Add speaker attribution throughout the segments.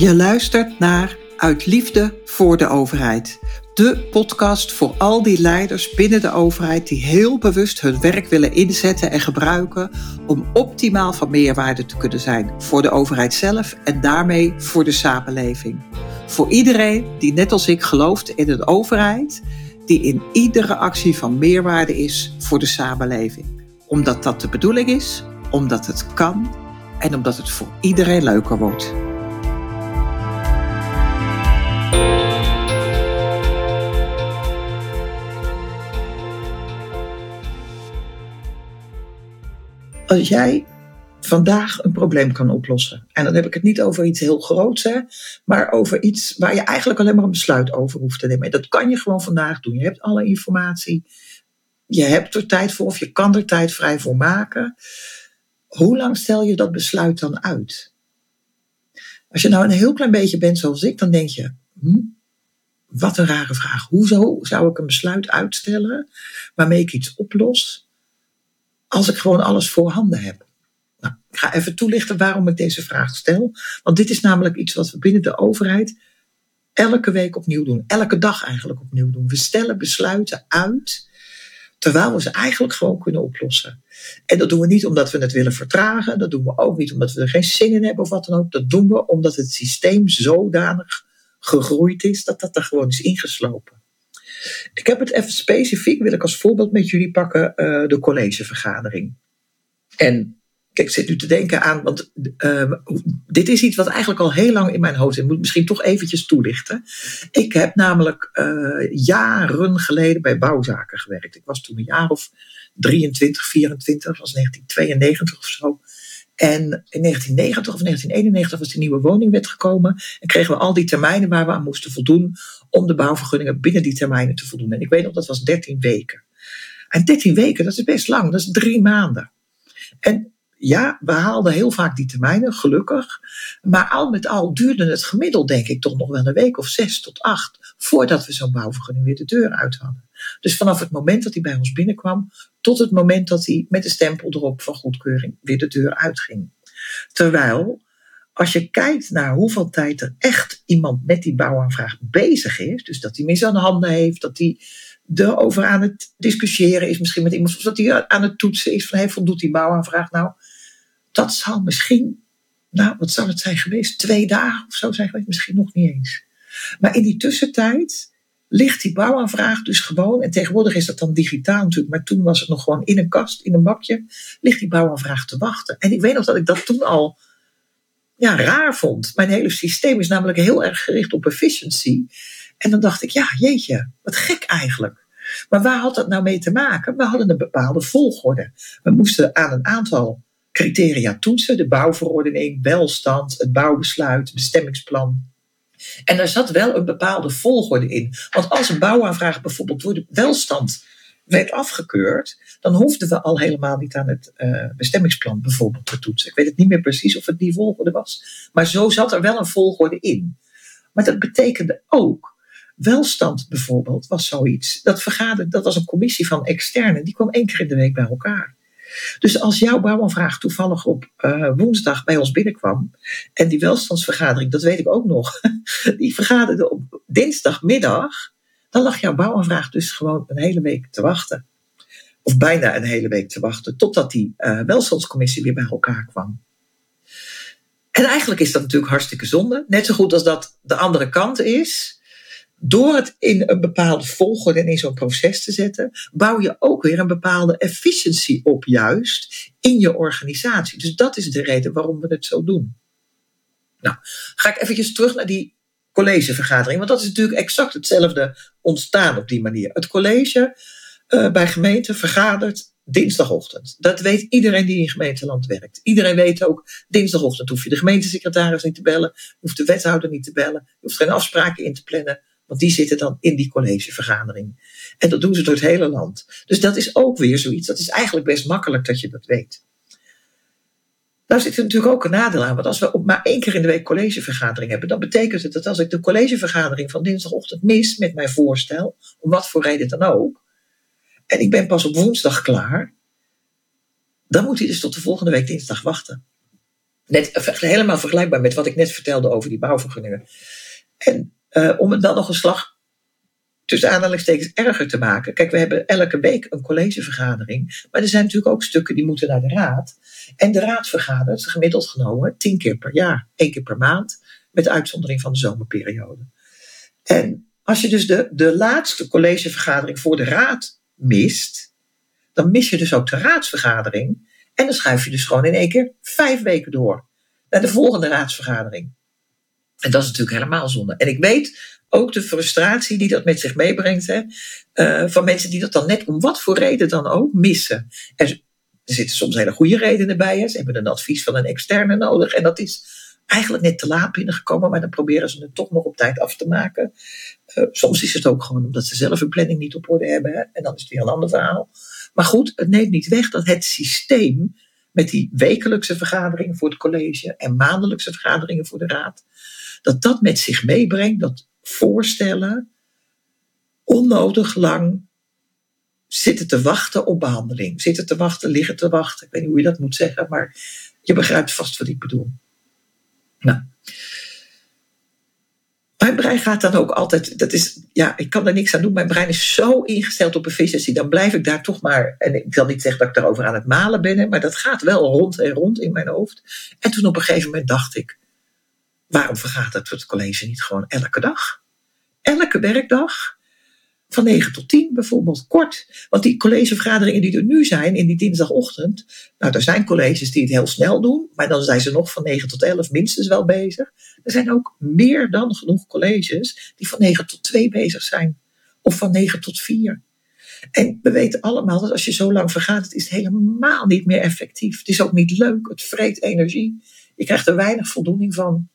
Speaker 1: Je luistert naar Uit Liefde voor de Overheid. De podcast voor al die leiders binnen de overheid die heel bewust hun werk willen inzetten en gebruiken om optimaal van meerwaarde te kunnen zijn voor de overheid zelf en daarmee voor de samenleving. Voor iedereen die net als ik gelooft in een overheid die in iedere actie van meerwaarde is voor de samenleving. Omdat dat de bedoeling is, omdat het kan en omdat het voor iedereen leuker wordt. Als jij vandaag een probleem kan oplossen. En dan heb ik het niet over iets heel groots, hè, maar over iets waar je eigenlijk alleen maar een besluit over hoeft te nemen. Dat kan je gewoon vandaag doen. Je hebt alle informatie. Je hebt er tijd voor of je kan er tijd vrij voor maken. Hoe lang stel je dat besluit dan uit? Als je nou een heel klein beetje bent zoals ik, dan denk je, hm, wat een rare vraag. Hoezo zou ik een besluit uitstellen waarmee ik iets oplos als ik gewoon alles voorhanden heb? Nou, ik ga even toelichten waarom ik deze vraag stel. Want dit is namelijk iets wat we binnen de overheid elke week opnieuw doen. Elke dag eigenlijk opnieuw doen. We stellen besluiten uit terwijl we ze eigenlijk gewoon kunnen oplossen. En dat doen we niet omdat we het willen vertragen. Dat doen we ook niet omdat we er geen zin in hebben of wat dan ook. Dat doen we omdat het systeem zodanig gegroeid is dat dat er gewoon is ingeslopen. Ik heb het even specifiek, wil ik als voorbeeld met jullie pakken, uh, de collegevergadering. En Kijk, ik zit nu te denken aan, want uh, dit is iets wat eigenlijk al heel lang in mijn hoofd zit. Ik moet misschien toch eventjes toelichten. Ik heb namelijk uh, jaren geleden bij bouwzaken gewerkt. Ik was toen een jaar of 23, 24, dat was 1992 of zo. En in 1990 of 1991 was de nieuwe woningwet gekomen. En kregen we al die termijnen waar we aan moesten voldoen om de bouwvergunningen binnen die termijnen te voldoen. En ik weet nog, dat was 13 weken. En 13 weken, dat is best lang, dat is drie maanden. En ja, we haalden heel vaak die termijnen, gelukkig. Maar al met al duurde het gemiddeld, denk ik, toch nog wel een week of zes tot acht. voordat we zo'n bouwvergunning weer de deur uit hadden. Dus vanaf het moment dat hij bij ons binnenkwam. tot het moment dat hij met de stempel erop van goedkeuring weer de deur uitging. Terwijl, als je kijkt naar hoeveel tijd er echt iemand met die bouwaanvraag bezig is. dus dat hij mis aan de handen heeft, dat hij erover aan het discussiëren is, misschien met iemand, of dat hij aan het toetsen is van hey, voldoet die bouwaanvraag nou dat zal misschien, nou, wat zal het zijn geweest? Twee dagen of zo zijn geweest, misschien nog niet eens. Maar in die tussentijd ligt die bouwaanvraag dus gewoon, en tegenwoordig is dat dan digitaal natuurlijk, maar toen was het nog gewoon in een kast, in een bakje, ligt die bouwaanvraag te wachten. En ik weet nog dat ik dat toen al ja, raar vond. Mijn hele systeem is namelijk heel erg gericht op efficiency. En dan dacht ik, ja, jeetje, wat gek eigenlijk. Maar waar had dat nou mee te maken? We hadden een bepaalde volgorde. We moesten aan een aantal criteria toetsen. De bouwverordening, welstand, het bouwbesluit, bestemmingsplan. En daar zat wel een bepaalde volgorde in. Want als een bouwaanvraag bijvoorbeeld door welstand werd afgekeurd, dan hoefden we al helemaal niet aan het uh, bestemmingsplan bijvoorbeeld te toetsen. Ik weet het niet meer precies of het die volgorde was, maar zo zat er wel een volgorde in. Maar dat betekende ook, welstand bijvoorbeeld was zoiets. Dat vergaderde, dat was een commissie van externen, die kwam één keer in de week bij elkaar. Dus als jouw bouwaanvraag toevallig op uh, woensdag bij ons binnenkwam. En die welstandsvergadering, dat weet ik ook nog. Die vergaderde op dinsdagmiddag. Dan lag jouw bouwaanvraag dus gewoon een hele week te wachten. Of bijna een hele week te wachten. Totdat die uh, welstandscommissie weer bij elkaar kwam. En eigenlijk is dat natuurlijk hartstikke zonde. Net zo goed als dat de andere kant is door het in een bepaalde volgorde en in zo'n proces te zetten, bouw je ook weer een bepaalde efficiëntie op, juist in je organisatie. Dus dat is de reden waarom we het zo doen. Nou, ga ik eventjes terug naar die collegevergadering, want dat is natuurlijk exact hetzelfde ontstaan op die manier. Het college uh, bij gemeente vergadert dinsdagochtend. Dat weet iedereen die in gemeenteland werkt. Iedereen weet ook, dinsdagochtend hoef je de gemeentesecretaris niet te bellen, hoeft de wethouder niet te bellen, hoeft geen afspraken in te plannen. Want die zitten dan in die collegevergadering. En dat doen ze door het hele land. Dus dat is ook weer zoiets. Dat is eigenlijk best makkelijk dat je dat weet. Nou zit er natuurlijk ook een nadeel aan. Want als we maar één keer in de week collegevergadering hebben, dan betekent het dat als ik de collegevergadering van dinsdagochtend mis met mijn voorstel, om wat voor reden dan ook, en ik ben pas op woensdag klaar, dan moet hij dus tot de volgende week dinsdag wachten. Net, helemaal vergelijkbaar met wat ik net vertelde over die bouwvergunningen. En uh, om het dan nog een slag tussen aanhalingstekens erger te maken. Kijk, we hebben elke week een collegevergadering. Maar er zijn natuurlijk ook stukken die moeten naar de raad. En de raad vergadert gemiddeld genomen tien keer per jaar. één keer per maand. Met uitzondering van de zomerperiode. En als je dus de, de laatste collegevergadering voor de raad mist. Dan mis je dus ook de raadsvergadering. En dan schuif je dus gewoon in één keer vijf weken door. Naar de volgende raadsvergadering. En dat is natuurlijk helemaal zonde. En ik weet ook de frustratie die dat met zich meebrengt. Hè, uh, van mensen die dat dan net om wat voor reden dan ook missen. Er, zitten soms hele goede redenen bij. Ze hebben een advies van een externe nodig. En dat is eigenlijk net te laat binnengekomen. Maar dan proberen ze het toch nog op tijd af te maken. Uh, soms is het ook gewoon omdat ze zelf hun planning niet op orde hebben. Hè, en dan is het weer een ander verhaal. Maar goed, het neemt niet weg dat het systeem met die wekelijkse vergaderingen voor het college en maandelijkse vergaderingen voor de raad, dat dat met zich meebrengt dat voorstellen onnodig lang zitten te wachten op behandeling. Zitten te wachten, liggen te wachten. Ik weet niet hoe je dat moet zeggen, maar je begrijpt vast wat ik bedoel. Nou. Mijn brein gaat dan ook altijd, dat is, ja, ik kan er niks aan doen. Mijn brein is zo ingesteld op efficiëntie, dan blijf ik daar toch maar, en ik zal niet zeggen dat ik daarover aan het malen ben, maar dat gaat wel rond en rond in mijn hoofd. En toen op een gegeven moment dacht ik, waarom vergaat het het college niet gewoon elke dag? Elke werkdag? Van 9 tot 10 bijvoorbeeld, kort. Want die collegevergaderingen die er nu zijn, in die dinsdagochtend. Nou, er zijn colleges die het heel snel doen, maar dan zijn ze nog van 9 tot 11 minstens wel bezig. Er zijn ook meer dan genoeg colleges die van 9 tot 2 bezig zijn. Of van 9 tot 4. En we weten allemaal dat als je zo lang vergaat, het is helemaal niet meer effectief. Het is ook niet leuk, het vreet energie. Je krijgt er weinig voldoening van.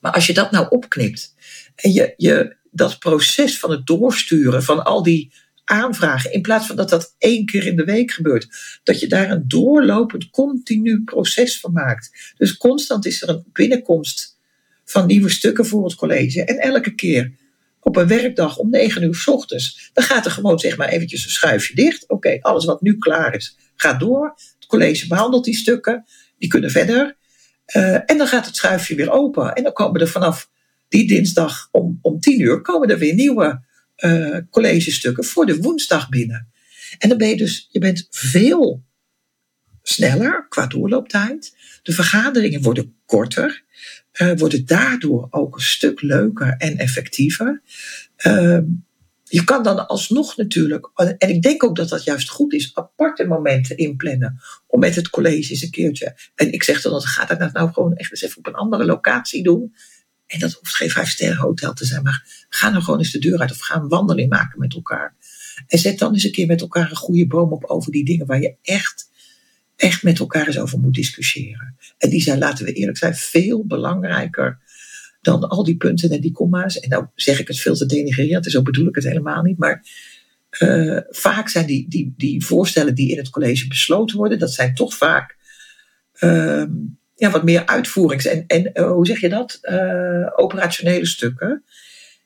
Speaker 1: Maar als je dat nou opknipt en je, je dat proces van het doorsturen van al die aanvragen, in plaats van dat dat één keer in de week gebeurt, dat je daar een doorlopend, continu proces van maakt. Dus constant is er een binnenkomst van nieuwe stukken voor het college. En elke keer op een werkdag om negen uur s ochtends, dan gaat er gewoon zeg maar eventjes een schuifje dicht. Oké, alles wat nu klaar is, gaat door. Het college behandelt die stukken, die kunnen verder. Uh, en dan gaat het schuifje weer open. En dan komen er vanaf die dinsdag om, om tien uur komen er weer nieuwe uh, collegestukken voor de woensdag binnen. En dan ben je dus, je bent veel sneller qua doorlooptijd. De vergaderingen worden korter, uh, worden daardoor ook een stuk leuker en effectiever. Je kan dan alsnog natuurlijk, en ik denk ook dat dat juist goed is, aparte momenten inplannen. Om met het college eens een keertje. En ik zeg dan, gaat dat nou gewoon echt eens even op een andere locatie doen. En dat hoeft geen vijf sterren hotel te zijn, maar ga nou gewoon eens de deur uit of ga een wandeling maken met elkaar. En zet dan eens een keer met elkaar een goede boom op over die dingen waar je echt, echt met elkaar eens over moet discussiëren. En die zijn, laten we eerlijk zijn, veel belangrijker dan al die punten en die komma's. En nou zeg ik het veel te denigrerend, zo bedoel ik het helemaal niet. Maar uh, vaak zijn die, die, die voorstellen die in het college besloten worden, dat zijn toch vaak uh, ja, wat meer uitvoerings- en, en uh, hoe zeg je dat? Uh, operationele stukken.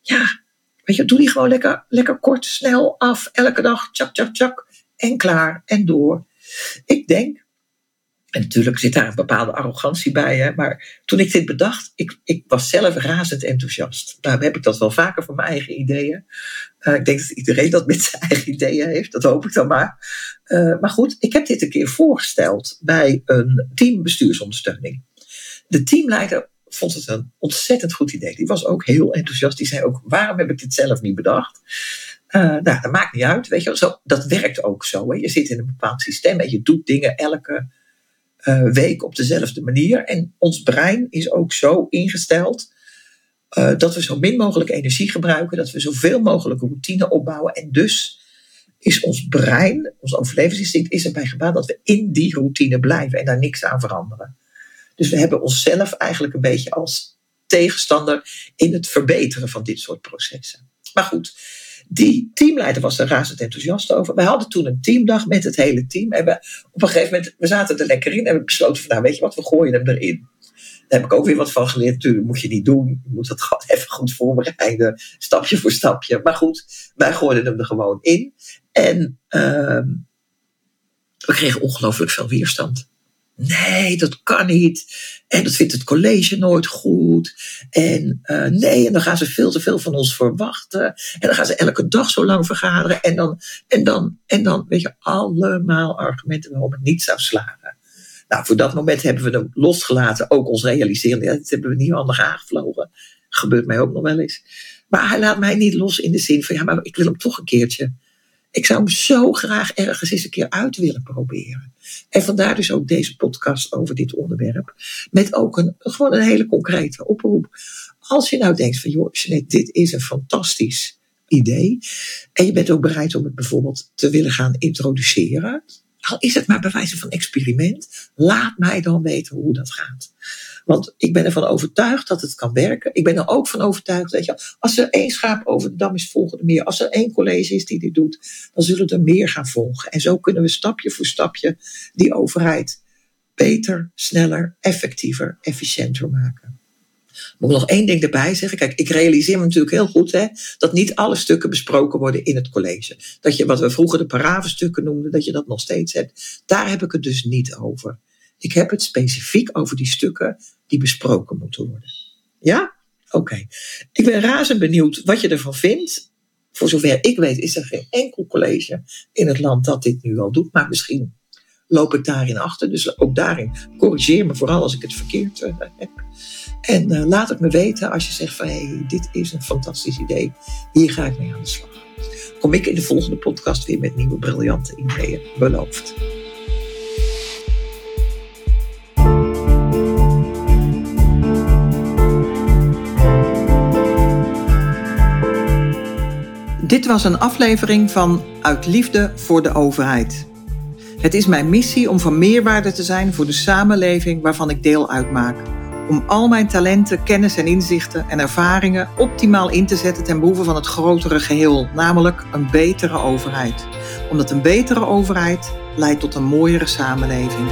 Speaker 1: Ja, weet je, doe die gewoon lekker, lekker kort, snel af, elke dag, tjak, tjak, tjak, en klaar en door. Ik denk en natuurlijk zit daar een bepaalde arrogantie bij. Hè? Maar toen ik dit bedacht, ik, ik was zelf razend enthousiast. Daar heb ik dat wel vaker voor mijn eigen ideeën. Uh, ik denk dat iedereen dat met zijn eigen ideeën heeft. Dat hoop ik dan maar. Uh, maar goed, ik heb dit een keer voorgesteld bij een teambestuursondersteuning. De teamleider vond het een ontzettend goed idee. Die was ook heel enthousiast. Die zei ook, waarom heb ik dit zelf niet bedacht? Uh, nou, dat maakt niet uit. Weet je, zo, dat werkt ook zo. Hè? Je zit in een bepaald systeem en je doet dingen elke uh, week op dezelfde manier. En ons brein is ook zo ingesteld uh, dat we zo min mogelijk energie gebruiken, dat we zoveel mogelijk routine opbouwen. En dus is ons brein, ons overlevingsinstinct, is erbij gebaat dat we in die routine blijven en daar niks aan veranderen. Dus we hebben onszelf eigenlijk een beetje als tegenstander in het verbeteren van dit soort processen. Maar goed, die teamleider was er razend enthousiast over. We hadden toen een teamdag met het hele team. En we, op een gegeven moment, we zaten er lekker in. En we besloten van, nou weet je wat, we gooien hem erin. Daar heb ik ook weer wat van geleerd. Natuurlijk moet je niet doen. Je moet dat gewoon even goed voorbereiden. Stapje voor stapje. Maar goed, wij gooiden hem er gewoon in. En uh, we kregen ongelooflijk veel weerstand. Nee, dat kan niet. En dat vindt het college nooit goed. En uh, nee, en dan gaan ze veel te veel van ons verwachten. En dan gaan ze elke dag zo lang vergaderen. En dan, en dan, en dan, weet je, allemaal argumenten waarom het niet zou slagen. Nou, voor dat moment hebben we hem losgelaten. Ook ons realiseren, dat hebben we niet handig aangevlogen. Gebeurt mij ook nog wel eens. Maar hij laat mij niet los in de zin van, ja, maar ik wil hem toch een keertje. Ik zou hem zo graag ergens eens een keer uit willen proberen. En vandaar dus ook deze podcast over dit onderwerp. Met ook een, gewoon een hele concrete oproep. Als je nou denkt van, joh, dit is een fantastisch idee. En je bent ook bereid om het bijvoorbeeld te willen gaan introduceren. Al is het maar bij wijze van experiment. Laat mij dan weten hoe dat gaat. Want ik ben ervan overtuigd dat het kan werken. Ik ben er ook van overtuigd dat je, als er één schaap over de dam is, volgen er meer. Als er één college is die dit doet, dan zullen er meer gaan volgen. En zo kunnen we stapje voor stapje die overheid beter, sneller, effectiever, efficiënter maken. Moet ik nog één ding erbij zeggen? Kijk, ik realiseer me natuurlijk heel goed hè, dat niet alle stukken besproken worden in het college. Dat je wat we vroeger de paravenstukken noemden, dat je dat nog steeds hebt. Daar heb ik het dus niet over. Ik heb het specifiek over die stukken die besproken moeten worden. Ja? Oké. Ik ben razend benieuwd wat je ervan vindt. Voor zover ik weet is er geen enkel college in het land dat dit nu al doet. Maar misschien loop ik daarin achter. Dus ook daarin corrigeer me vooral als ik het verkeerd uh, heb. En uh, laat het me weten als je zegt van hey, dit is een fantastisch idee. Hier ga ik mee aan de slag. Kom ik in de volgende podcast weer met nieuwe briljante ideeën. Beloofd. Dit was een aflevering van Uit Liefde voor de Overheid. Het is mijn missie om van meerwaarde te zijn voor de samenleving waarvan ik deel uitmaak. Om al mijn talenten, kennis en inzichten en ervaringen optimaal in te zetten ten behoeve van het grotere geheel, namelijk een betere overheid. Omdat een betere overheid leidt tot een mooiere samenleving.